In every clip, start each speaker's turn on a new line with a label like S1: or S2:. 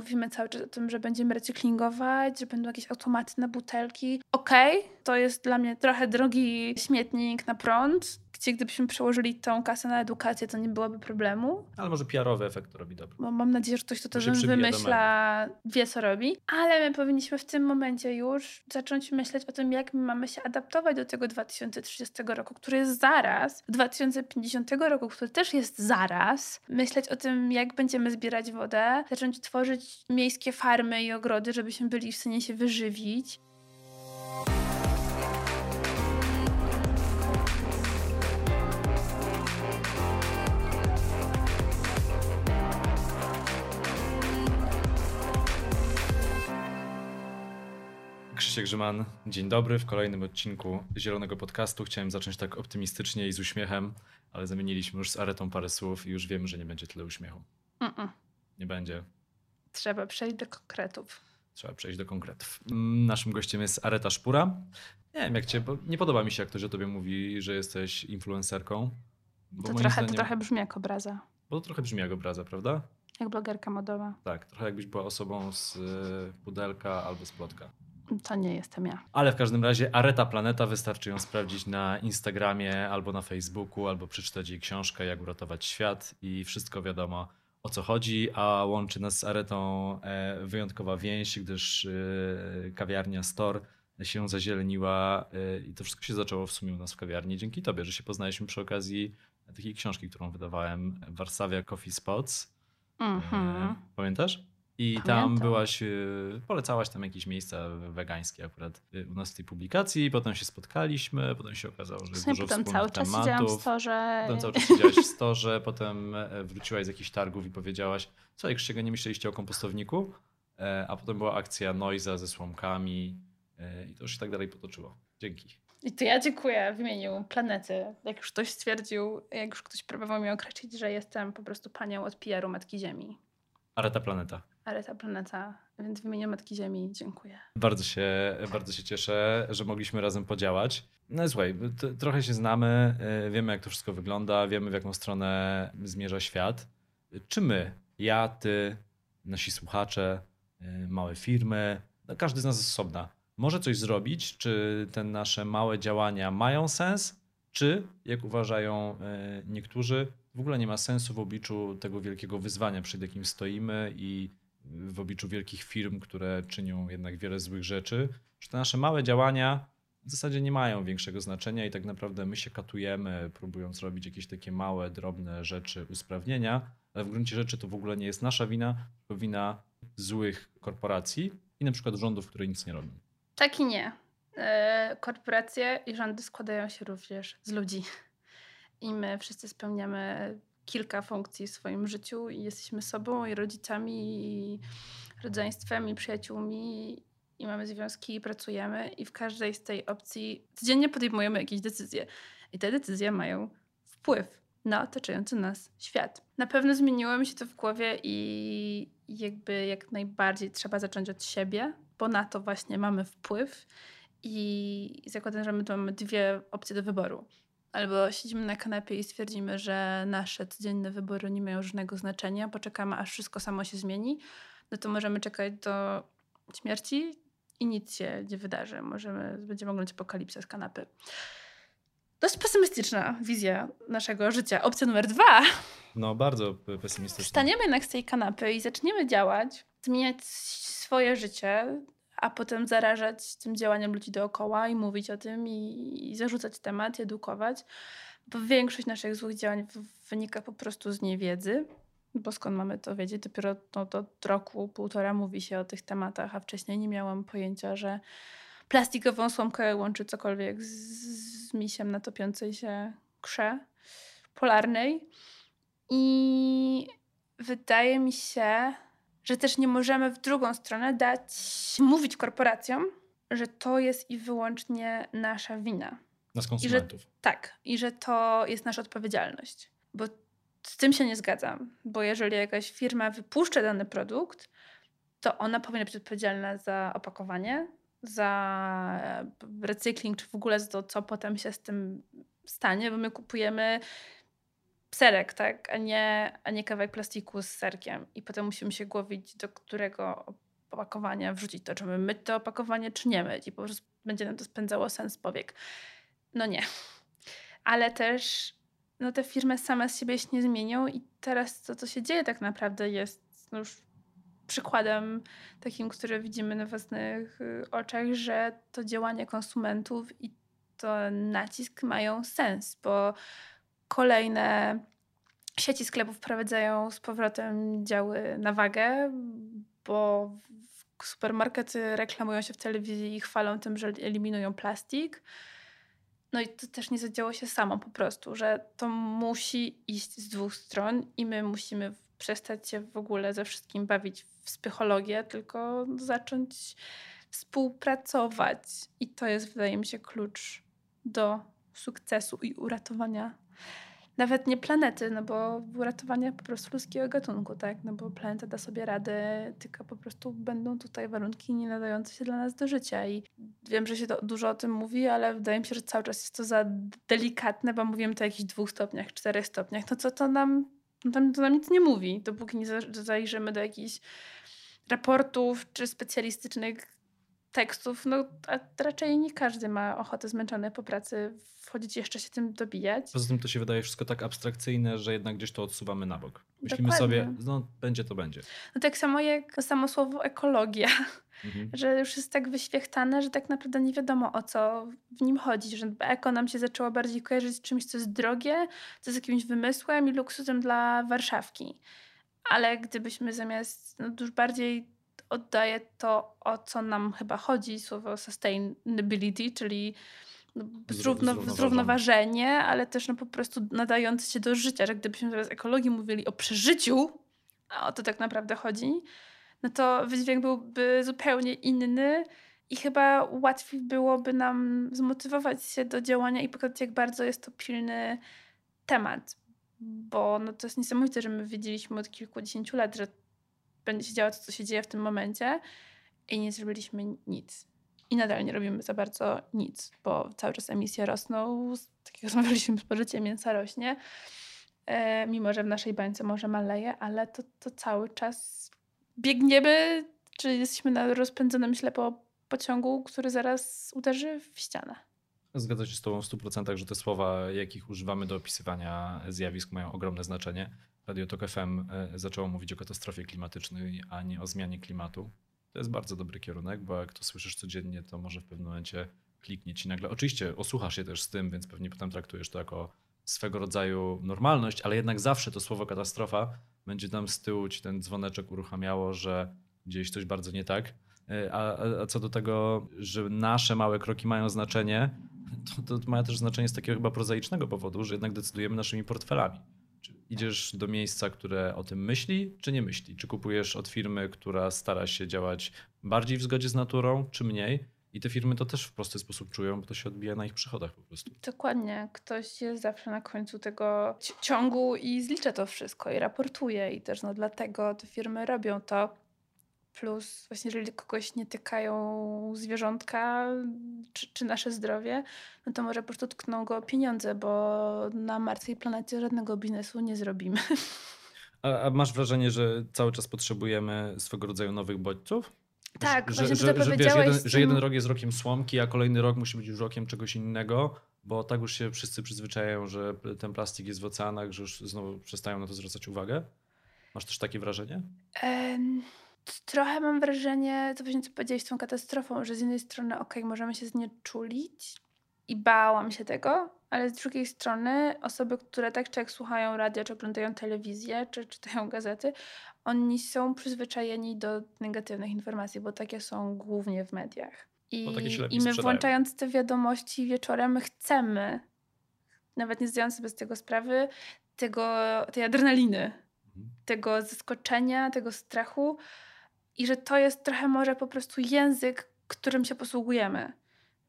S1: mówimy cały czas o tym, że będziemy recyklingować, że będą jakieś automaty na butelki. Okej, okay, to jest dla mnie trochę drogi śmietnik na prąd, gdzie gdybyśmy przełożyli tą kasę na edukację, to nie byłoby problemu.
S2: Ale może PR-owy efekt robi dobry.
S1: Bo mam nadzieję, że ktoś, kto to wymyśla, wie co robi. Ale my powinniśmy w tym momencie już zacząć myśleć o tym, jak my mamy się adaptować do tego 2030 roku, który jest zaraz, 2050 roku, który też jest zaraz. Myśleć o tym, jak będziemy zbierać wodę, zacząć tworzyć miejskie farmy i ogrody, żebyśmy byli w stanie się wyżywić.
S2: Krzysiek Grzyman, dzień dobry. W kolejnym odcinku Zielonego Podcastu chciałem zacząć tak optymistycznie i z uśmiechem, ale zamieniliśmy już z Aretą parę słów i już wiemy, że nie będzie tyle uśmiechu. Mm -mm. Nie będzie.
S1: Trzeba przejść do konkretów.
S2: Trzeba przejść do konkretów. Mm, naszym gościem jest Areta Szpura. Nie wiem jak cię, bo nie podoba mi się jak ktoś o tobie mówi, że jesteś influencerką.
S1: to, trochę, zdaniem... to trochę brzmi jak obraza.
S2: Bo to trochę brzmi jak obraza, prawda?
S1: Jak blogerka modowa.
S2: Tak, trochę jakbyś była osobą z y, Pudelka albo z Plotka.
S1: To nie jestem ja.
S2: Ale w każdym razie Areta Planeta wystarczy ją sprawdzić na Instagramie albo na Facebooku, albo przeczytać jej książkę Jak uratować świat i wszystko wiadomo o co chodzi, a łączy nas z Aretą e, wyjątkowa więź, gdyż e, kawiarnia Store się zazieleniła e, i to wszystko się zaczęło w sumie u nas w kawiarni dzięki tobie, że się poznaliśmy przy okazji takiej książki, którą wydawałem, Warszawia Coffee Spots. Mm -hmm. Pamiętasz? I Pamiętam. tam byłaś, y, polecałaś tam jakieś miejsca wegańskie akurat y, u nas w tej publikacji. Potem się spotkaliśmy, potem się okazało, że jest dużo potem cały czas tematów. siedziałam
S1: w storze.
S2: Potem cały czas siedziałaś w storze, potem e, wróciłaś z jakichś targów i powiedziałaś, co jak się nie myśleliście o kompostowniku? E, a potem była akcja Noiza ze słomkami e, i to już się tak dalej potoczyło. Dzięki.
S1: I to ja dziękuję w imieniu planety. Jak już ktoś stwierdził, jak już ktoś próbował mi określić, że jestem po prostu panią od PR-u Matki Ziemi.
S2: Areta Planeta.
S1: Areta Planeta, więc w imieniu Matki Ziemi dziękuję.
S2: Bardzo się, bardzo się cieszę, że mogliśmy razem podziałać. No słuchaj, trochę się znamy, y, wiemy jak to wszystko wygląda, wiemy w jaką stronę zmierza świat. Czy my, ja, ty, nasi słuchacze, y, małe firmy, no każdy z nas jest osobna, może coś zrobić? Czy te nasze małe działania mają sens? Czy, jak uważają y, niektórzy, w ogóle nie ma sensu w obliczu tego wielkiego wyzwania, przed jakim stoimy i w obliczu wielkich firm, które czynią jednak wiele złych rzeczy, że te nasze małe działania w zasadzie nie mają większego znaczenia i tak naprawdę my się katujemy, próbując robić jakieś takie małe, drobne rzeczy, usprawnienia, ale w gruncie rzeczy to w ogóle nie jest nasza wina, to wina złych korporacji i na przykład rządów, które nic nie robią.
S1: Tak i nie. E, korporacje i rządy składają się również z ludzi. I my wszyscy spełniamy kilka funkcji w swoim życiu i jesteśmy sobą i rodzicami, i rodzeństwem, i przyjaciółmi, i mamy związki, i pracujemy. I w każdej z tej opcji codziennie podejmujemy jakieś decyzje. I te decyzje mają wpływ na otaczający nas świat. Na pewno zmieniło mi się to w głowie i jakby jak najbardziej trzeba zacząć od siebie, bo na to właśnie mamy wpływ. I zakładam, że my tu mamy dwie opcje do wyboru albo siedzimy na kanapie i stwierdzimy, że nasze codzienne wybory nie mają żadnego znaczenia, poczekamy aż wszystko samo się zmieni, no to możemy czekać do śmierci i nic się nie wydarzy. Możemy, będziemy oglądać apokalipsę z kanapy. Dość pesymistyczna wizja naszego życia. Opcja numer dwa.
S2: No, bardzo pesymistyczna.
S1: Wstaniemy jednak z tej kanapy i zaczniemy działać, zmieniać swoje życie, a potem zarażać tym działaniem ludzi dookoła i mówić o tym i, i zarzucać temat, edukować. Bo większość naszych złych działań wynika po prostu z niewiedzy, bo skąd mamy to wiedzieć? Dopiero no, od roku, półtora mówi się o tych tematach, a wcześniej nie miałam pojęcia, że plastikową słomkę łączy cokolwiek z, z misiem na topiącej się krze polarnej. I wydaje mi się, że też nie możemy w drugą stronę dać mówić korporacjom, że to jest i wyłącznie nasza wina.
S2: Nas konsumentów.
S1: I że, tak, i że to jest nasza odpowiedzialność. Bo z tym się nie zgadzam, bo jeżeli jakaś firma wypuszcza dany produkt, to ona powinna być odpowiedzialna za opakowanie, za recykling, czy w ogóle za to, co potem się z tym stanie, bo my kupujemy serek, tak, a nie, a nie kawałek plastiku z serkiem. I potem musimy się głowić, do którego opakowania wrzucić to, czy my myć to opakowanie, czy nie myć. I po prostu będzie nam to spędzało sens powiek. No nie. Ale też no te firmy same z siebie się nie zmienią i teraz to, co się dzieje tak naprawdę jest no już przykładem takim, który widzimy na własnych y, oczach, że to działanie konsumentów i to nacisk mają sens, bo kolejne sieci sklepów wprowadzają z powrotem działy na wagę, bo supermarkety reklamują się w telewizji i chwalą tym, że eliminują plastik. No i to też nie zadziało się samo po prostu, że to musi iść z dwóch stron i my musimy przestać się w ogóle ze wszystkim bawić w psychologię, tylko zacząć współpracować. I to jest, wydaje mi się, klucz do sukcesu i uratowania nawet nie planety, no bo uratowania po prostu ludzkiego gatunku, tak? No bo planeta da sobie radę, tylko po prostu będą tutaj warunki nie nadające się dla nas do życia. I wiem, że się dużo o tym mówi, ale wydaje mi się, że cały czas jest to za delikatne, bo mówimy to o jakichś dwóch stopniach, czterech stopniach. No co to nam, no to nam nic nie mówi, dopóki nie zajrzymy do jakichś raportów czy specjalistycznych tekstów, no a raczej nie każdy ma ochotę zmęczony po pracy wchodzić jeszcze się tym dobijać.
S2: Poza tym to się wydaje wszystko tak abstrakcyjne, że jednak gdzieś to odsuwamy na bok. Myślimy Dokładnie. sobie, no będzie to będzie.
S1: No tak samo jak samo słowo ekologia, mhm. że już jest tak wyświechtane, że tak naprawdę nie wiadomo o co w nim chodzi, że eko nam się zaczęło bardziej kojarzyć z czymś, co jest drogie, co jest jakimś wymysłem i luksusem dla Warszawki. Ale gdybyśmy zamiast no, już bardziej oddaje to, o co nam chyba chodzi, słowo sustainability, czyli no, zrówno, zrównoważenie, ale też no, po prostu nadające się do życia, że gdybyśmy teraz ekologii mówili o przeżyciu, a o to tak naprawdę chodzi, no to wydźwięk byłby zupełnie inny i chyba łatwiej byłoby nam zmotywować się do działania i pokazać, jak bardzo jest to pilny temat. Bo no, to jest niesamowite, że my wiedzieliśmy od kilkudziesięciu lat, że będzie się działo to, co się dzieje w tym momencie i nie zrobiliśmy nic. I nadal nie robimy za bardzo nic, bo cały czas emisje rosną, tak jak rozmawialiśmy, spożycie mięsa rośnie, e, mimo że w naszej bańce może maleje, ale to, to cały czas biegniemy, czy jesteśmy na rozpędzonym ślepo pociągu, który zaraz uderzy w ścianę.
S2: Zgadzam się z Tobą w 100%, że te słowa, jakich używamy do opisywania zjawisk, mają ogromne znaczenie. Radio Tok FM e, zaczęło mówić o katastrofie klimatycznej, a nie o zmianie klimatu. To jest bardzo dobry kierunek, bo jak to słyszysz codziennie, to może w pewnym momencie kliknie ci nagle. Oczywiście osłuchasz się też z tym, więc pewnie potem traktujesz to jako swego rodzaju normalność, ale jednak zawsze to słowo katastrofa będzie tam z tyłu ci ten dzwoneczek uruchamiało, że gdzieś coś bardzo nie tak. E, a, a co do tego, że nasze małe kroki mają znaczenie, to, to ma też znaczenie z takiego chyba prozaicznego powodu, że jednak decydujemy naszymi portfelami. Czy idziesz do miejsca, które o tym myśli, czy nie myśli? Czy kupujesz od firmy, która stara się działać bardziej w zgodzie z naturą, czy mniej? I te firmy to też w prosty sposób czują, bo to się odbija na ich przychodach po prostu.
S1: Dokładnie. Ktoś jest zawsze na końcu tego ciągu i zlicza to wszystko i raportuje. I też no, dlatego te firmy robią to. Plus właśnie jeżeli kogoś nie tykają zwierzątka czy, czy, nasze zdrowie, no to może po prostu tkną go pieniądze, bo na martwej planecie żadnego biznesu nie zrobimy.
S2: A, a masz wrażenie, że cały czas potrzebujemy swego rodzaju nowych bodźców?
S1: Tak,
S2: że, że, że, że, wiesz, jeden, że jeden rok jest rokiem słomki, a kolejny rok musi być już rokiem czegoś innego, bo tak już się wszyscy przyzwyczajają, że ten plastik jest w oceanach, że już znowu przestają na to zwracać uwagę. Masz też takie wrażenie? Um
S1: trochę mam wrażenie, to właśnie co powiedziałeś z tą katastrofą, że z jednej strony okej, możemy się znieczulić i bałam się tego, ale z drugiej strony osoby, które tak czy jak słuchają radia, czy oglądają telewizję, czy czytają gazety, oni są przyzwyczajeni do negatywnych informacji, bo takie są głównie w mediach. I, i my włączając te wiadomości wieczorem chcemy, nawet nie zdając sobie z tego sprawy, tego, tej adrenaliny, mhm. tego zaskoczenia, tego strachu, i że to jest trochę może po prostu język, którym się posługujemy.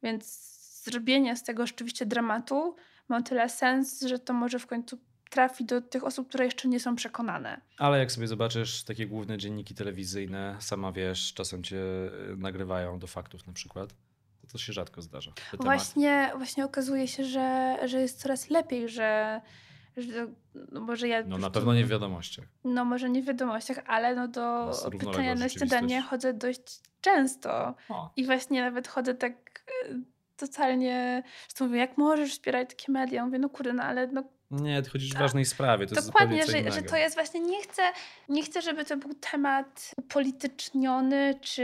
S1: Więc zrobienie z tego rzeczywiście dramatu ma tyle sens, że to może w końcu trafi do tych osób, które jeszcze nie są przekonane.
S2: Ale jak sobie zobaczysz takie główne dzienniki telewizyjne, sama wiesz, czasem cię y, nagrywają do faktów na przykład, to to się rzadko zdarza.
S1: Właśnie, właśnie okazuje się, że, że jest coraz lepiej, że że, no może ja
S2: no na pewno nie w wiadomościach.
S1: No może nie w wiadomościach, ale no do pytania na śniadanie chodzę dość często. O. I właśnie nawet chodzę tak e, totalnie, że mówię, jak możesz wspierać takie media? Mówię, no kurde, no ale no
S2: nie, ty chodzisz w ważnej sprawie. To
S1: Dokładnie,
S2: jest
S1: że, że to jest właśnie, nie chcę, nie chcę, żeby to był temat upolityczniony, czy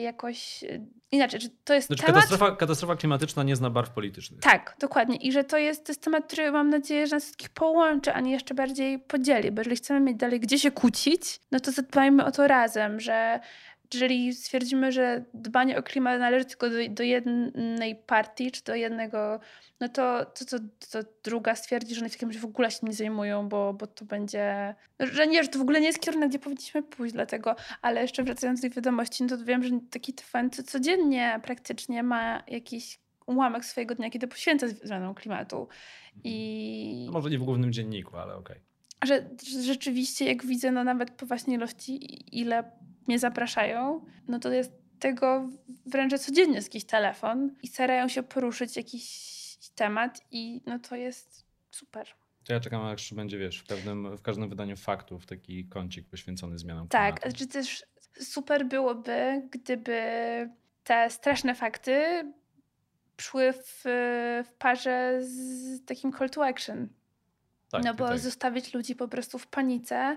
S1: jakoś inaczej, że to jest
S2: znaczy,
S1: temat...
S2: Katastrofa, katastrofa klimatyczna nie zna barw politycznych.
S1: Tak, dokładnie. I że to jest, to jest temat, który mam nadzieję, że nas wszystkich połączy, a nie jeszcze bardziej podzieli. Bo jeżeli chcemy mieć dalej gdzie się kłócić, no to zadbajmy o to razem, że jeżeli stwierdzimy, że dbanie o klimat należy tylko do, do jednej partii, czy do jednego, no to, to, to, to druga stwierdzi, że one w takim razie w ogóle się nie zajmują, bo, bo to będzie, że nie, że to w ogóle nie jest kierunek, gdzie powinniśmy pójść dlatego, ale jeszcze wracając do wiadomości, no to wiem, że taki TVN codziennie praktycznie ma jakiś ułamek swojego dnia, kiedy poświęca zmianom klimatu. I...
S2: No może nie w głównym dzienniku, ale okej. Okay.
S1: Że, że rzeczywiście, jak widzę, no nawet po właśnie ilości, ile mnie zapraszają, no to jest tego wręcz codziennie jest jakiś telefon i starają się poruszyć jakiś temat i no to jest super.
S2: To ja czekam, aż będzie, wiesz, w każdym, w każdym wydaniu faktów taki kącik poświęcony zmianom
S1: tak, klimatu. Tak, znaczy też super byłoby, gdyby te straszne fakty szły w, w parze z takim call to action. Tak, no bo tak. zostawić ludzi po prostu w panice,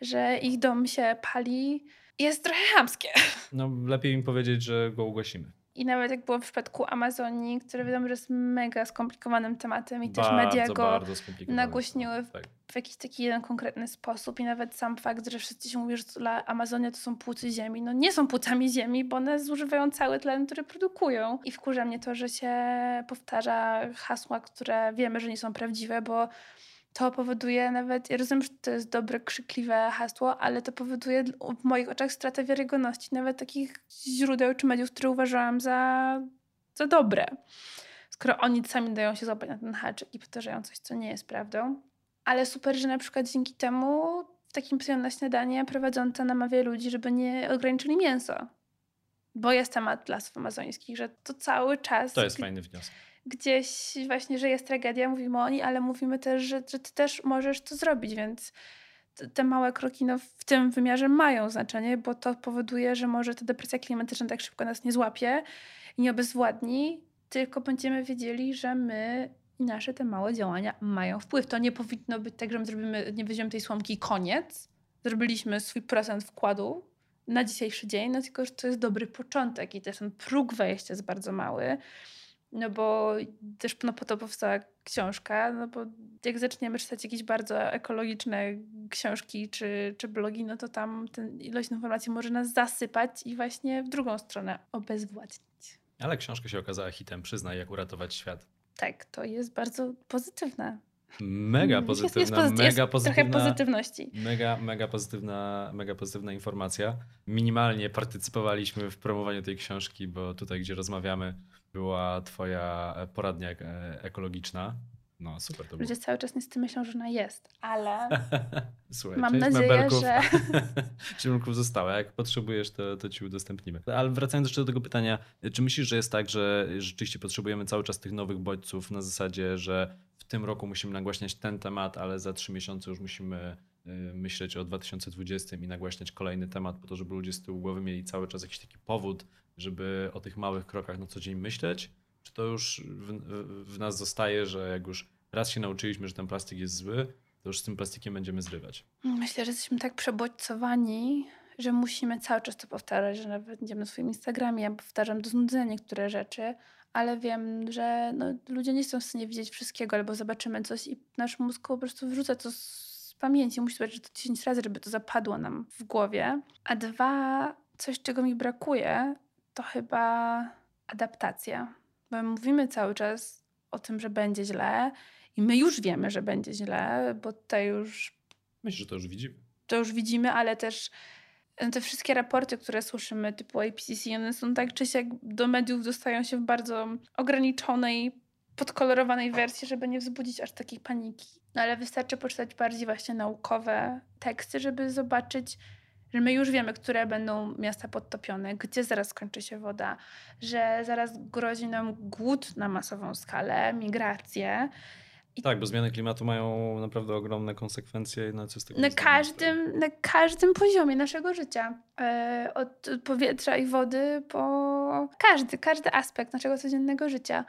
S1: że ich dom się pali, jest trochę chamskie.
S2: No lepiej im powiedzieć, że go ugasimy.
S1: I nawet jak było w przypadku Amazonii, które wiadomo, że jest mega skomplikowanym tematem i bardzo, też media go nagłośniły w, tak. w, jakiś taki jeden konkretny sposób i nawet sam fakt, że wszyscy się mówią, że dla Amazonia to są płucy ziemi. No nie są płucami ziemi, bo one zużywają cały tlen, który produkują. I wkurza mnie to, że się powtarza hasła, które wiemy, że nie są prawdziwe, bo to powoduje nawet, ja rozumiem, że to jest dobre, krzykliwe hasło, ale to powoduje w moich oczach stratę wiarygodności nawet takich źródeł czy mediów, które uważałam za, za dobre. Skoro oni sami dają się złapać na ten haczyk i powtarzają coś, co nie jest prawdą. Ale super, że na przykład dzięki temu w takim psionie na śniadanie prowadząca namawia ludzi, żeby nie ograniczyli mięso. Bo jest temat lasów amazońskich, że to cały czas...
S2: To jest fajny wniosek
S1: gdzieś właśnie, że jest tragedia, mówimy o niej, ale mówimy też, że, że ty też możesz to zrobić, więc te małe kroki no, w tym wymiarze mają znaczenie, bo to powoduje, że może ta depresja klimatyczna tak szybko nas nie złapie i nie obezwładni, tylko będziemy wiedzieli, że my i nasze te małe działania mają wpływ. To nie powinno być tak, że my zrobimy, nie weźmiemy tej słomki koniec. Zrobiliśmy swój procent wkładu na dzisiejszy dzień, no tylko, że to jest dobry początek i też ten próg wejścia jest bardzo mały. No bo też no, po to powstała książka, no bo jak zaczniemy czytać jakieś bardzo ekologiczne książki czy, czy blogi, no to tam ten ilość informacji może nas zasypać i właśnie w drugą stronę obezwładnić.
S2: Ale książka się okazała hitem, przyznaj, jak uratować świat.
S1: Tak, to jest bardzo pozytywne.
S2: Mega pozytywna, jest, jest mega pozytywna.
S1: Trochę pozytywności.
S2: Mega, mega pozytywna, mega pozytywna informacja. Minimalnie partycypowaliśmy w promowaniu tej książki, bo tutaj, gdzie rozmawiamy, była twoja poradnia e, ekologiczna. No, super to
S1: było. Ludzie cały czas niestety myślą, że ona jest, ale
S2: Słuchaj,
S1: mam nadzieję, mebelków, że...
S2: mebelków została. Jak potrzebujesz, to, to ci udostępnimy. Ale wracając jeszcze do tego pytania, czy myślisz, że jest tak, że rzeczywiście potrzebujemy cały czas tych nowych bodźców na zasadzie, że tym roku musimy nagłaśniać ten temat, ale za trzy miesiące już musimy y, myśleć o 2020 i nagłaśniać kolejny temat po to, żeby ludzie z tyłu głowy mieli cały czas jakiś taki powód, żeby o tych małych krokach na co dzień myśleć? Czy to już w, w, nas zostaje, że jak już raz się nauczyliśmy, że ten plastik jest zły, to już z tym plastikiem będziemy zrywać?
S1: Myślę, że jesteśmy tak przebodźcowani, że musimy cały czas to powtarzać, że nawet będziemy na swoim Instagramie, ja powtarzam do znudzenia niektóre rzeczy, ale wiem, że no, ludzie nie są w stanie widzieć wszystkiego, albo zobaczymy coś i nasz mózg po prostu wrzuca to z pamięci. Musi być, że to 10 razy, żeby to zapadło nam w głowie. A dwa, coś, czego mi brakuje, to chyba adaptacja. Bo mówimy cały czas o tym, że będzie źle i my już wiemy, że będzie źle, bo to już.
S2: Myślę, że to już widzimy.
S1: To już widzimy, ale też te wszystkie raporty, które słyszymy, typu IPCC, one są tak czy siak do mediów dostają się w bardzo ograniczonej, podkolorowanej wersji, żeby nie wzbudzić aż takiej paniki. No, ale wystarczy poczytać bardziej właśnie naukowe teksty, żeby zobaczyć, że my już wiemy, które będą miasta podtopione, gdzie zaraz skończy się woda, że zaraz grozi nam głód na masową skalę, migrację.
S2: Tak, bo zmiany klimatu mają naprawdę ogromne konsekwencje. Co z tego
S1: na
S2: zdajemy
S1: każdym, na każdym poziomie naszego życia. E, od powietrza i wody po każdy, każdy aspekt naszego codziennego życia.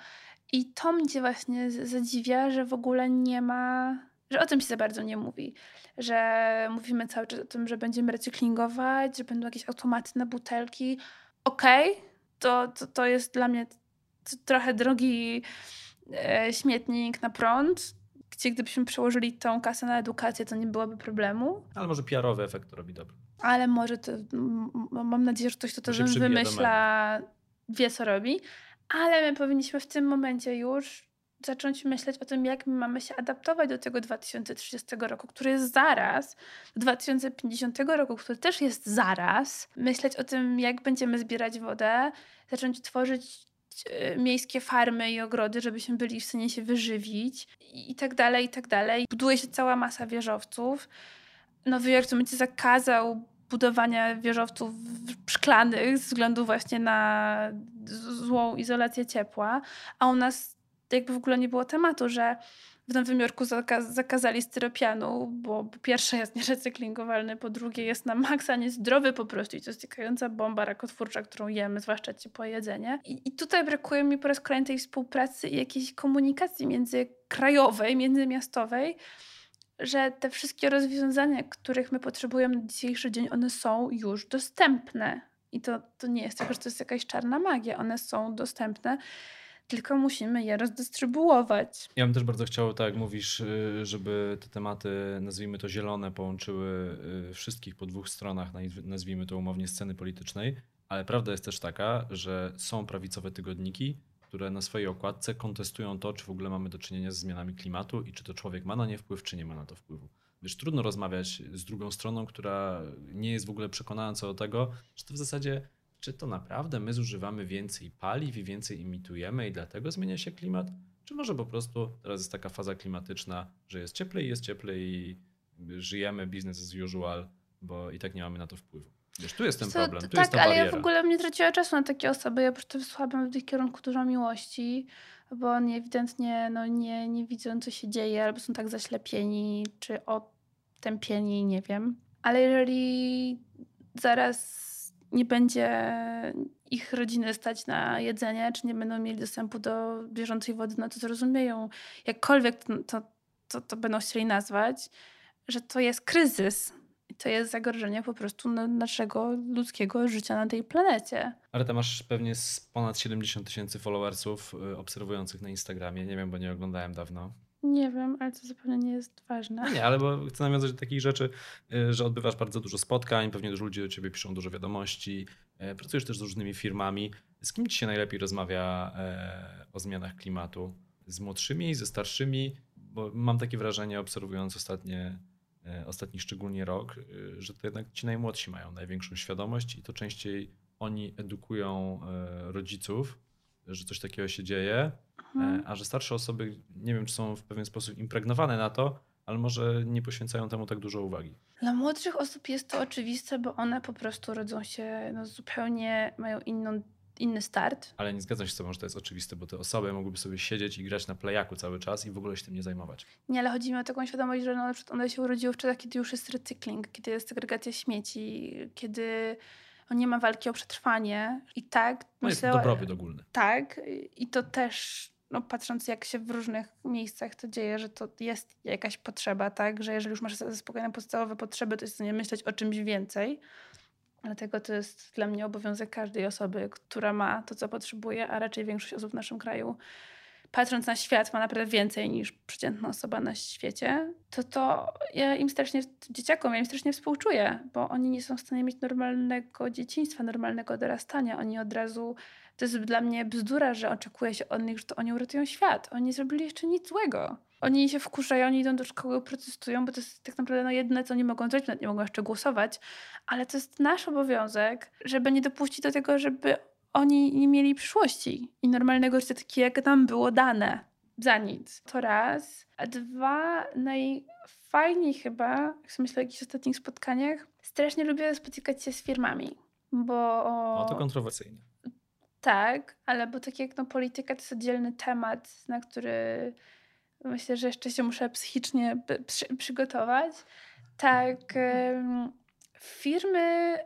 S1: I to mnie właśnie zadziwia, że w ogóle nie ma, że o tym się za bardzo nie mówi. Że mówimy cały czas o tym, że będziemy recyklingować, że będą jakieś automaty na butelki. Okej, to, to, to jest dla mnie trochę drogi śmietnik na prąd, gdzie gdybyśmy przełożyli tą kasę na edukację, to nie byłoby problemu.
S2: Ale może PR-owy efekt robi dobry.
S1: Ale może to, mam nadzieję, że ktoś, kto to
S2: To
S1: wymyśla, wie co robi. Ale my powinniśmy w tym momencie już zacząć myśleć o tym, jak my mamy się adaptować do tego 2030 roku, który jest zaraz, do 2050 roku, który też jest zaraz. Myśleć o tym, jak będziemy zbierać wodę, zacząć tworzyć e, miejskie farmy i ogrody, żebyśmy byli w stanie się wyżywić i, tak dalej, i tak dalej. Buduje się cała masa wieżowców. Nowy Jork to będzie zakazał budowania wieżowców szklanych ze względu właśnie na złą izolację ciepła, a u nas jakby w ogóle nie było tematu, że w Nowym Jorku zaka- zakazali styropianu, bo po pierwsze jest nierecyklingowalny, po drugie jest na maksa niezdrowy po prostu i to jest bomba rakotwórcza, którą jemy, zwłaszcza ciepłe jedzenie. I, I tutaj brakuje mi po raz kolejny tej współpracy i jakiejś komunikacji międzykrajowej, międzymiastowej, że te wszystkie rozwiązania, których my potrzebujemy na dzisiejszy dzień, one są już dostępne. I to, to nie jest tak, że to jest jakaś czarna magia. One są dostępne, tylko musimy je rozdystrybuować.
S2: Ja bym też bardzo chciał, tak jak mówisz, y, żeby te tematy, nazwijmy to zielone, połączyły y, wszystkich po dwóch stronach, naz- nazwijmy to umownie, sceny politycznej. Ale prawda jest też taka, że są prawicowe tygodniki, które na swojej okładce kontestują to, czy w ogóle mamy do czynienia ze zmianami klimatu i czy to człowiek ma na nie wpływ, czy nie ma na to wpływu. Wiesz, trudno rozmawiać z drugą stroną, która nie jest w ogóle przekonana co do tego, że to w zasadzie, czy to naprawdę my zużywamy więcej paliw i więcej imitujemy i dlatego zmienia się klimat? Czy może po prostu teraz jest taka faza klimatyczna, że jest cieplej, jest cieplej i żyjemy business as usual, bo i tak nie mamy na to wpływu. Wiesz, tu jest ten
S1: Co-
S2: problem, tu
S1: tak,
S2: jest ta
S1: ale
S2: bariera.
S1: ja w ogóle nie traciła czasu na takie osoby. Ja po prostu wysłałabym w ich kierunku dużo miłości, bo oni ewidentnie no, nie, nie widzą, co się dzieje, albo są tak zaślepieni, czy otępieni, nie wiem. Ale jeżeli zaraz nie będzie ich rodziny stać na jedzenie, czy nie będą mieli dostępu do bieżącej wody, no to zrozumieją, jakkolwiek to, to, to, będą chcieli nazwać, że to jest kryzys. To jest zagrożenie po prostu na naszego ludzkiego życia na tej planecie.
S2: Ale ty masz pewnie z ponad 70 tysięcy followersów y, obserwujących na Instagramie. Nie wiem, bo nie oglądałem dawno.
S1: Nie wiem, ale to zupełnie nie jest ważne.
S2: No nie, ale bo chcę nawiązać do takich rzeczy, y, że odbywasz bardzo dużo spotkań, pewnie dużo ludzi do ciebie piszą dużo wiadomości, y, pracujesz też z różnymi firmami. Z kim ci się najlepiej rozmawia e, o zmianach klimatu? Z młodszymi, ze starszymi? Bo mam takie wrażenie, obserwując ostatnie, ostatni szczególnie rok, y, że to jednak ci najmłodsi mają największą świadomość i to częściej oni edukują rodziców, że coś takiego się dzieje,
S1: Mhm.
S2: E, A że starsze osoby, nie wiem, czy są w pewien sposób impregnowane na to, ale może nie poświęcają temu tak dużo uwagi.
S1: Dla młodszych osób jest to oczywiste, bo one po prostu rodzą się no, zupełnie, mają inną, inny start.
S2: Ale nie zgadzam się z tobą, że to jest oczywiste, bo te osoby mogłyby sobie siedzieć i grać na playaku cały czas i w ogóle się tym nie zajmować.
S1: Nie, ale chodzi mi o taką świadomość, że no, na przykład one się urodziły w czasach, kiedy już jest recykling, kiedy jest segregacja śmieci, kiedy no, nie ma walki o przetrwanie. I tak,
S2: No jest
S1: myślę,
S2: dobrobyt ogólny.
S1: tak, i to też, no, patrząc jak się w różnych miejscach to dzieje, że to jest jakaś potrzeba, tak, że jeżeli już masz zaspokojone podstawowe potrzeby, to jest w stanie myśleć o czymś więcej. Dlatego to jest dla mnie obowiązek każdej osoby, która ma to, co potrzebuje, a raczej większość osób w naszym kraju, patrząc na świat, ma naprawdę więcej niż przeciętna osoba na świecie, to to ja im strasznie, dzieciakom, ja im strasznie współczuję, bo oni nie są w stanie mieć normalnego dzieciństwa, normalnego dorastania. Oni od razu, to jest dla mnie bzdura, że oczekuje się od nich, że to oni uratują świat. Oni nie zrobili jeszcze nic złego. Oni się wkurzają, oni idą do szkoły, protestują, bo to jest tak naprawdę no jedyne, co oni mogą zrobić, nawet nie mogą jeszcze głosować, ale to jest nasz obowiązek, żeby nie dopuścić do tego, żeby oni nie mieli przyszłości i normalnego życia takie, jak nam było dane. Za nic. To raz. A dwa, najfajniej chyba, jak sobie myślę o jakichś ostatnich spotkaniach, strasznie lubię spotykać się z firmami, bo...
S2: No to kontrowersyjne.
S1: Tak, ale bo tak jak no, polityka to jest oddzielny temat, na który Myślę, że jeszcze się muszę psychicznie przy, przygotować. Tak, firmy,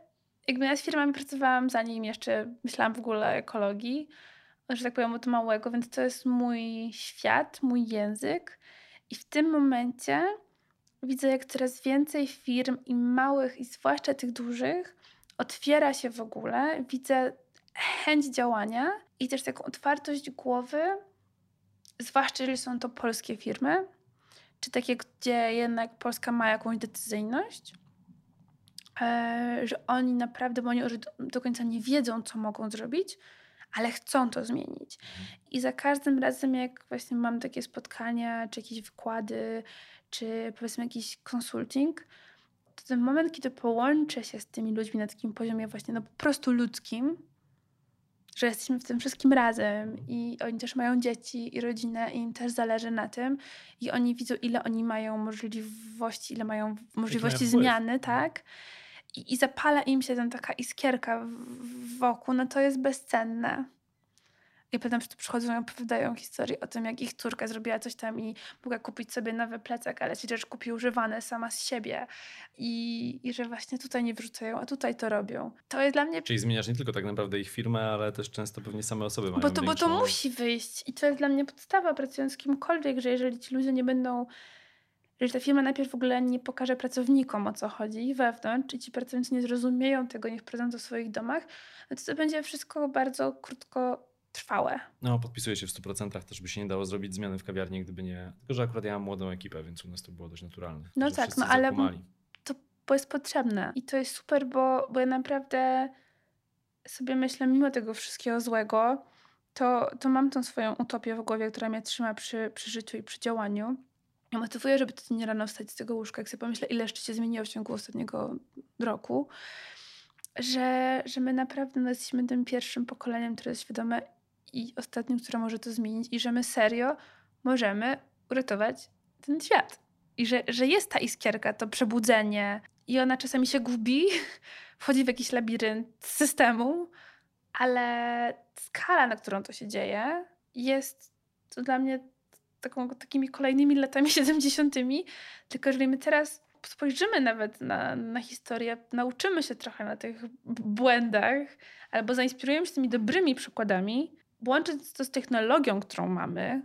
S1: jakby ja z firmami pracowałam zanim jeszcze myślałam w ogóle o ekologii, że tak powiem od małego, więc to jest mój świat, mój język. I w tym momencie widzę, jak coraz więcej firm i małych, i zwłaszcza tych dużych, otwiera się w ogóle. Widzę chęć działania i też taką otwartość głowy, zwłaszcza jeżeli są to polskie firmy, czy takie, gdzie jednak Polska ma jakąś decyzyjność, że oni naprawdę, bo oni już do końca nie wiedzą, co mogą zrobić, ale chcą to zmienić. I za każdym razem, jak właśnie mam takie spotkania, czy jakieś wykłady, czy powiedzmy jakiś konsulting, to ten moment, kiedy połączę się z tymi ludźmi na takim poziomie właśnie no po prostu ludzkim, że jesteśmy w tym wszystkim razem i oni też mają dzieci i rodzinę i im też zależy na tym i oni widzą, ile oni mają możliwości, ile mają możliwości zmiany, tak? I, I zapala im się tam taka iskierka wokół, no to jest bezcenne. I potem przychodzą i opowiadają historię o tym, jak ich córka zrobiła coś tam i mogła kupić sobie nowy plecak, ale ci rzecz kupi używane sama z siebie. I, I że właśnie tutaj nie wrzucają, a tutaj to robią. To jest dla mnie...
S2: Czyli zmieniasz nie tylko tak naprawdę ich firmę, ale też często pewnie same osoby mają
S1: Bo to,
S2: większą...
S1: bo to musi wyjść. I to jest dla mnie podstawa pracując z kimkolwiek, że jeżeli ci ludzie nie będą jeżeli ta firma najpierw w ogóle nie pokaże pracownikom o co chodzi wewnątrz i ci pracownicy nie zrozumieją tego, nie wprowadzą to w swoich domach, no to to będzie wszystko bardzo krótko trwałe.
S2: No, podpisuję się w 100%. Też by się nie dało zrobić zmiany w kawiarni, gdyby nie. Tylko, że akurat ja mam młodą ekipę, więc u nas to było dość naturalne.
S1: No tak, no ale to bo jest potrzebne. I to jest super, bo, bo ja naprawdę sobie myślę, mimo tego wszystkiego złego, to, to mam tą swoją utopię w głowie, która mnie trzyma przy, przy życiu i przy działaniu. Ja motywuję, żeby nie rano wstać z tego łóżka, jak sobie pomyślę, ile jeszcze się zmieniło w ciągu ostatniego roku, że, że my naprawdę no, jesteśmy tym pierwszym pokoleniem, które jest świadome i ostatnim, które może to zmienić i że my serio możemy uratować ten świat. I że, że jest ta iskierka, to przebudzenie i ona czasami się gubi, wchodzi w jakiś labirynt systemu, ale skala, na którą to się dzieje, jest to dla mnie taką, takimi kolejnymi latami 70. Tylko jeżeli my teraz spojrzymy nawet na, na historię, nauczymy się trochę na tych błędach, albo zainspirujemy się tymi dobrymi przykładami, łącząc to z technologią, którą mamy,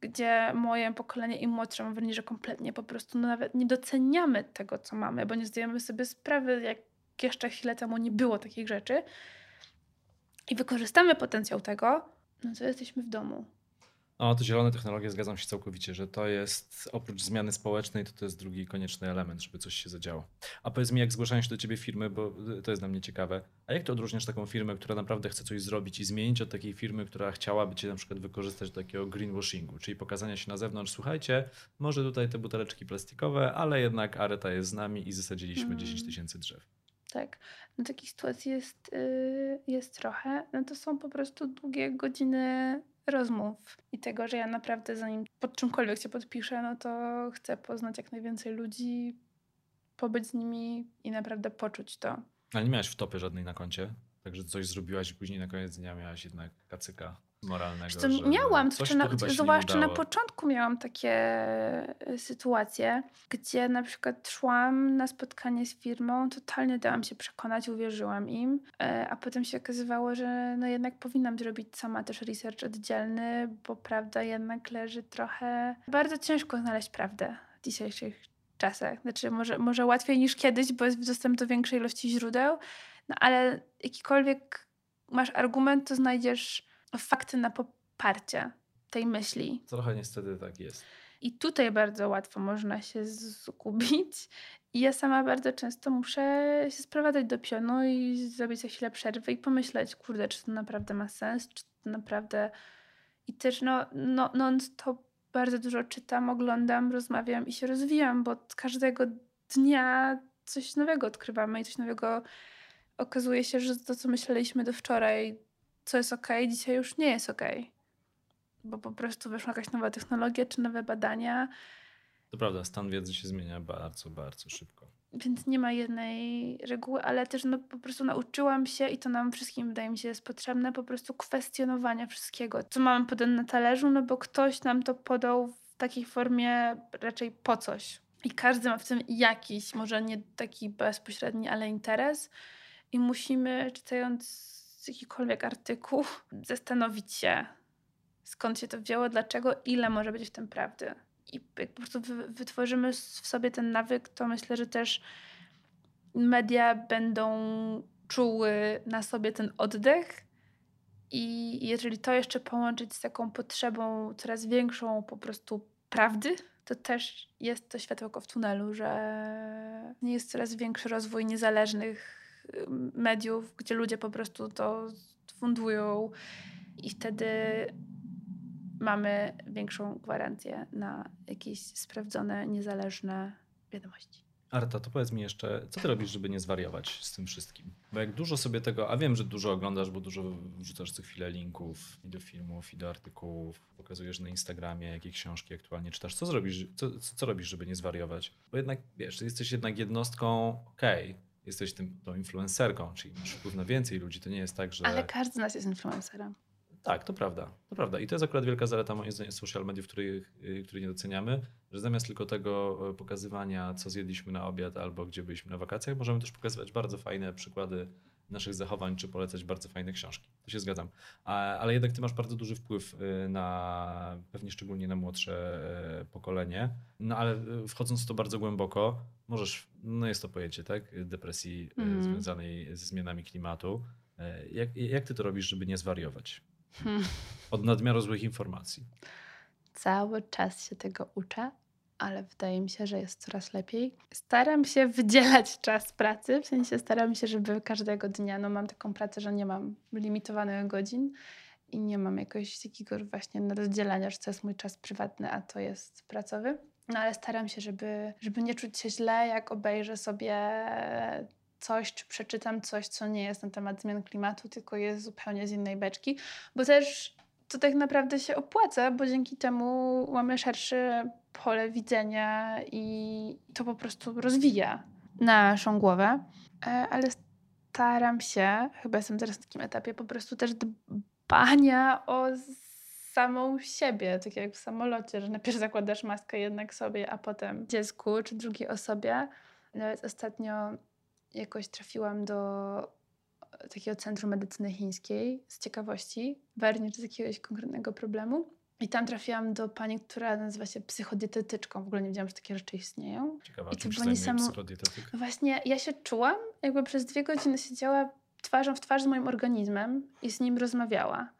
S1: gdzie moje pokolenie i młodsze mam wrażenie, że kompletnie po prostu no nawet nie doceniamy tego, co mamy, bo nie zdajemy sobie sprawy, jak jeszcze chwilę temu nie było takich rzeczy i wykorzystamy potencjał tego, no to jesteśmy w domu.
S2: No, to zielone technologie zgadzam się całkowicie, że to jest oprócz zmiany społecznej, to to jest drugi konieczny element, żeby coś się zadziało. A powiedz mi, jak zgłaszają się do ciebie firmy, bo to jest dla mnie ciekawe. A jak to odróżniasz taką firmę, która naprawdę chce coś zrobić i zmienić od takiej firmy, która chciałaby cię na przykład wykorzystać do takiego greenwashingu, czyli pokazania się na zewnątrz, słuchajcie, może tutaj te buteleczki plastikowe, ale jednak Areta jest z nami i zasadziliśmy mm. 10 tysięcy drzew.
S1: Tak, no takich sytuacji jest, yy, jest trochę. No to są po prostu długie godziny rozmów i tego, że ja naprawdę zanim pod czymkolwiek się podpiszę, no to chcę poznać jak najwięcej ludzi, pobyć z nimi i naprawdę poczuć to.
S2: Ale nie miałaś wtopy żadnej na koncie? Także coś zrobiłaś i później na koniec dnia miałaś jednak kacyka moralnego.
S1: Co, miałam, to na, zwłaszcza na początku miałam takie e, sytuacje, gdzie na przykład szłam na spotkanie z firmą, totalnie dałam się przekonać, uwierzyłam im, e, a potem się okazywało, że no jednak powinnam zrobić sama też research oddzielny, bo prawda jednak leży trochę... Bardzo ciężko znaleźć prawdę w dzisiejszych czasach. Znaczy może, może łatwiej niż kiedyś, bo jest dostęp do większej ilości źródeł, no ale jakikolwiek masz argument, to znajdziesz fakty na poparcie tej myśli.
S2: Trochę niestety tak jest.
S1: I tutaj bardzo łatwo można się zgubić. I ja sama bardzo często muszę się sprowadzać do pionu i zrobić za chwilę przerwy i pomyśleć, kurde, czy to naprawdę ma sens, czy to naprawdę... I też no, no non-stop bardzo dużo czytam, oglądam, rozmawiam i się rozwijam, bo każdego dnia coś nowego odkrywamy i coś nowego okazuje się, że to, co myśleliśmy do wczoraj, co jest ok, dzisiaj już nie jest ok. Bo po prostu weszła jakaś nowa technologia czy nowe badania.
S2: To prawda, stan wiedzy się zmienia bardzo, bardzo szybko.
S1: Więc nie ma jednej reguły, ale też no, po prostu nauczyłam się i to nam wszystkim, wydaje mi się, jest potrzebne, po prostu kwestionowania wszystkiego. Co mamy podane na talerzu, no bo ktoś nam to podał w takiej formie raczej po coś. I każdy ma w tym jakiś, może nie taki bezpośredni, ale interes. I musimy, czytając jakikolwiek artykuł, zastanowić się, skąd się to wzięło, dlaczego, ile może być w tym prawdy. I jak po prostu wytworzymy w sobie ten nawyk, to myślę, że też media będą czuły na sobie ten oddech. I jeżeli to jeszcze połączyć z taką potrzebą coraz większą po prostu prawdy, to też jest to światełko w tunelu, że jest coraz większy rozwój niezależnych mediów, gdzie ludzie po prostu to fundują i wtedy mamy większą gwarancję na jakieś sprawdzone, niezależne wiadomości.
S2: Arta, to powiedz mi jeszcze, co ty robisz, żeby nie zwariować z tym wszystkim? Bo jak dużo sobie tego, a wiem, że dużo oglądasz, bo dużo wrzucasz co chwilę linków i do filmów, i do artykułów, pokazujesz na Instagramie, jakie książki aktualnie czytasz. Co zrobisz, co, co robisz, żeby nie zwariować? Bo jednak, wiesz, jesteś jednak jednostką, okej, okay, jesteś tym, tą influencerką, czyli masz wpływ na więcej ludzi. To nie jest tak, że.
S1: Ale każdy z nas jest influencerem.
S2: Tak, to prawda. To prawda. I to jest akurat wielka zaleta moim zdaniem social mediów, których, których nie doceniamy, że zamiast tylko tego e, pokazywania, co zjedliśmy na obiad albo gdzie byliśmy na wakacjach, możemy też pokazywać bardzo fajne przykłady naszych zachowań, czy polecać bardzo fajne książki. To się zgadzam. Ale jednak ty masz bardzo duży wpływ e, na, pewnie szczególnie na młodsze e, pokolenie. No ale wchodząc w to bardzo głęboko, możesz, no jest to pojęcie, tak, depresji mm. związanej ze zmianami klimatu. Jak, jak ty to robisz, żeby nie zwariować? Hmm. Od nadmiaru złych informacji.
S1: Cały czas się tego uczę, ale wydaje mi się, że jest coraz lepiej. Staram się wydzielać czas pracy, w sensie staram się, żeby każdego dnia, no mam taką pracę, że nie mam limitowanych godzin i nie mam jakoś takiego właśnie rozdzielania, że to jest mój czas prywatny, a to jest pracowy. No ale staram się, żeby, żeby nie czuć się źle, jak obejrzę sobie coś, czy przeczytam coś, co nie jest na temat zmian klimatu, tylko jest zupełnie z innej beczki, bo też to tak naprawdę się opłaca, bo dzięki temu mamy szersze pole widzenia i to po prostu rozwija naszą głowę. E, ale staram się, chyba jestem teraz na takim etapie, po prostu też dbania o samą siebie, tak jak w samolocie, że najpierw zakładasz maskę jednak sobie, a potem dziecku czy drugiej osobie. Nawet ostatnio jakoś trafiłam do takiego centrum medycyny chińskiej z ciekawości, bardziej czy z jakiegoś konkretnego problemu. I tam trafiłam do pani, która nazywa się psychodietetyczką. W ogóle nie wiedziałam, że takie rzeczy istnieją.
S2: Ciekawa, I to było?
S1: No właśnie, ja się czułam, jakby przez dwie godziny siedziała twarzą w twarz z moim organizmem i z nim rozmawiała.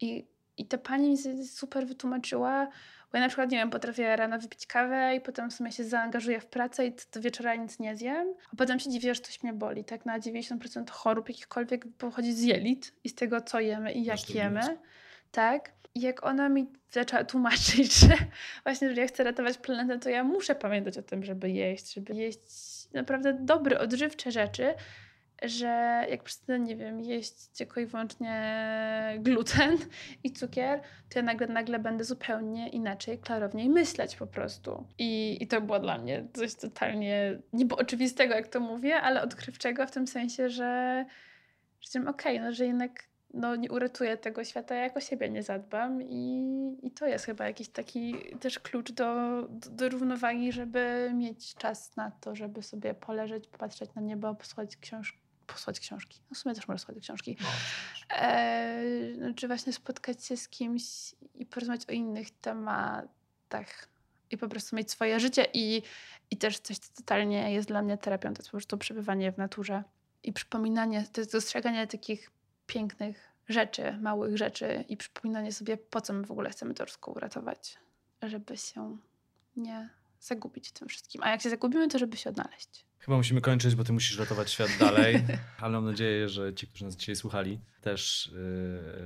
S1: I, i ta pani mi super wytłumaczyła, bo ja na przykład, nie wiem, potrafię rano wypić kawę i potem w sumie się zaangażuję w pracę i do wieczora nic nie zjem, a potem się dziwię, że coś mnie boli. Tak na 90% chorób jakichkolwiek pochodzi z jelit i z tego, co jemy i jak jemy. Tak. I jak ona mi zaczęła tłumaczyć, że właśnie, że ja chcę ratować planetę, to ja muszę pamiętać o tym, żeby jeść, żeby jeść naprawdę dobre, odżywcze rzeczy, że jak przestanę, nie wiem, jeść tylko i wyłącznie gluten i cukier, to ja nagle, nagle będę zupełnie inaczej, klarowniej myśleć po prostu. I, I to było dla mnie coś totalnie niby oczywistego, jak to mówię, ale odkrywczego w tym sensie, że, że okej, okay, no, że jednak no, nie uratuję tego świata, jak o siebie nie zadbam i, i to jest chyba jakiś taki też klucz do, do, do równowagi, żeby mieć czas na to, żeby sobie poleżeć, popatrzeć na niebo, posłuchać książki posłać książki. No w sumie też można słuchać książki. No, e, no, czy właśnie spotkać się z kimś i porozmawiać o innych tematach i po prostu mieć swoje życie i, i też coś, co totalnie jest dla mnie terapią, to jest po prostu przebywanie w naturze i przypominanie, to jest dostrzeganie takich pięknych rzeczy, małych rzeczy i przypominanie sobie, po co my w ogóle chcemy to wszystko uratować, żeby się nie zagubić w tym wszystkim. A jak się zagubimy, to żeby się odnaleźć.
S2: Chyba musimy kończyć, bo ty musisz ratować świat dalej, ale mam nadzieję, że ci, którzy nas dzisiaj słuchali, też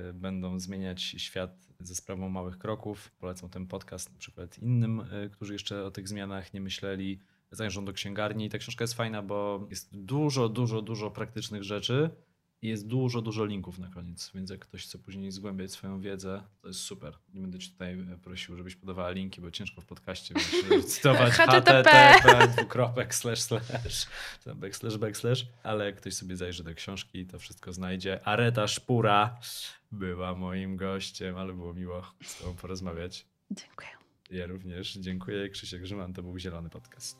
S2: yy, będą zmieniać świat ze sprawą małych kroków. Polecam ten podcast na przykład innym, yy, którzy jeszcze o tych zmianach nie myśleli. Zajrzą do księgarni. Ta książka jest fajna, bo jest dużo, dużo, dużo praktycznych rzeczy, jest dużo, dużo linków na koniec, więc jak ktoś chce później zgłębiać swoją wiedzę, to jest super. Nie będę ci tutaj e, prosił, żebyś podawała linki, bo ciężko w podcaście cytować http dwukropek slash slash backslash backslash, ale jak ktoś sobie zajrzy do książki, to wszystko znajdzie. Areta Szpura była moim gościem, ale było miło z tobą porozmawiać.
S1: Dziękuję.
S2: Ja również dziękuję. Krzysiek Grzyman, to był Zielony Podcast.